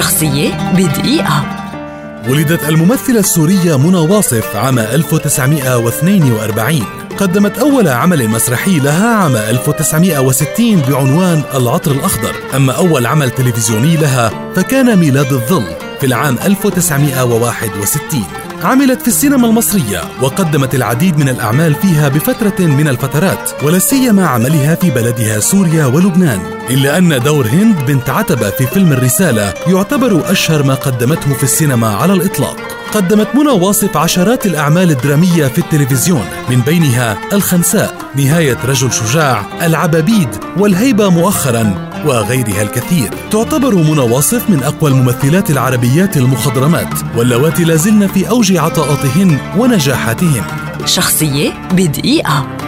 شخصية بدقيقة. ولدت الممثلة السورية منى واصف عام 1942 قدمت أول عمل مسرحي لها عام 1960 بعنوان العطر الأخضر. أما أول عمل تلفزيوني لها فكان ميلاد الظل في العام 1961 عملت في السينما المصرية وقدمت العديد من الأعمال فيها بفترة من الفترات ولا سيما عملها في بلدها سوريا ولبنان. إلا أن دور هند بنت عتبة في فيلم الرسالة يعتبر أشهر ما قدمته في السينما على الإطلاق. قدمت منى واصف عشرات الأعمال الدرامية في التلفزيون من بينها الخنساء نهاية رجل شجاع العبابيد والهيبة مؤخرا وغيرها الكثير. تعتبر منى واصف من أقوى الممثلات العربيات المخضرمات واللواتي لازلن في أوج عطاءاتهن ونجاحاتهن. شخصية بدقيقة.